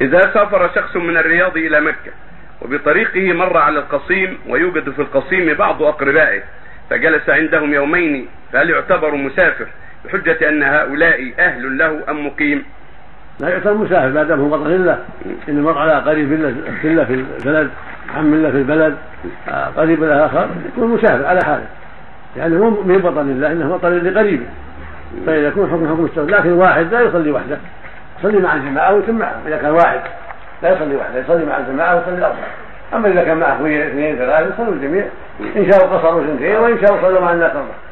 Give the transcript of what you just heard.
إذا سافر شخص من الرياض إلى مكة وبطريقه مر على القصيم ويوجد في القصيم بعض أقربائه فجلس عندهم يومين فهل يعتبر مسافر بحجة أن هؤلاء أهل له أم مقيم؟ لا يعتبر مسافر ما دام هو بطن له إن مر على قريب له في البلد عم له في البلد قريب له آخر يكون مسافر على حاله. يعني مو من بطن الله إنه بطن لقريبه. فإذا يكون حكم حكم لكن واحد لا يصلي وحده. يصلي مع الجماعة ويتم معهم إذا كان واحد لا يصلي وحده يصلي مع الجماعة ويصلي الأربعة. أما إذا كان معه اثنين ثلاثة يصلوا الجميع. إن شاءوا قصروا سنتين وإن شاءوا صلوا مع الناس أربعة.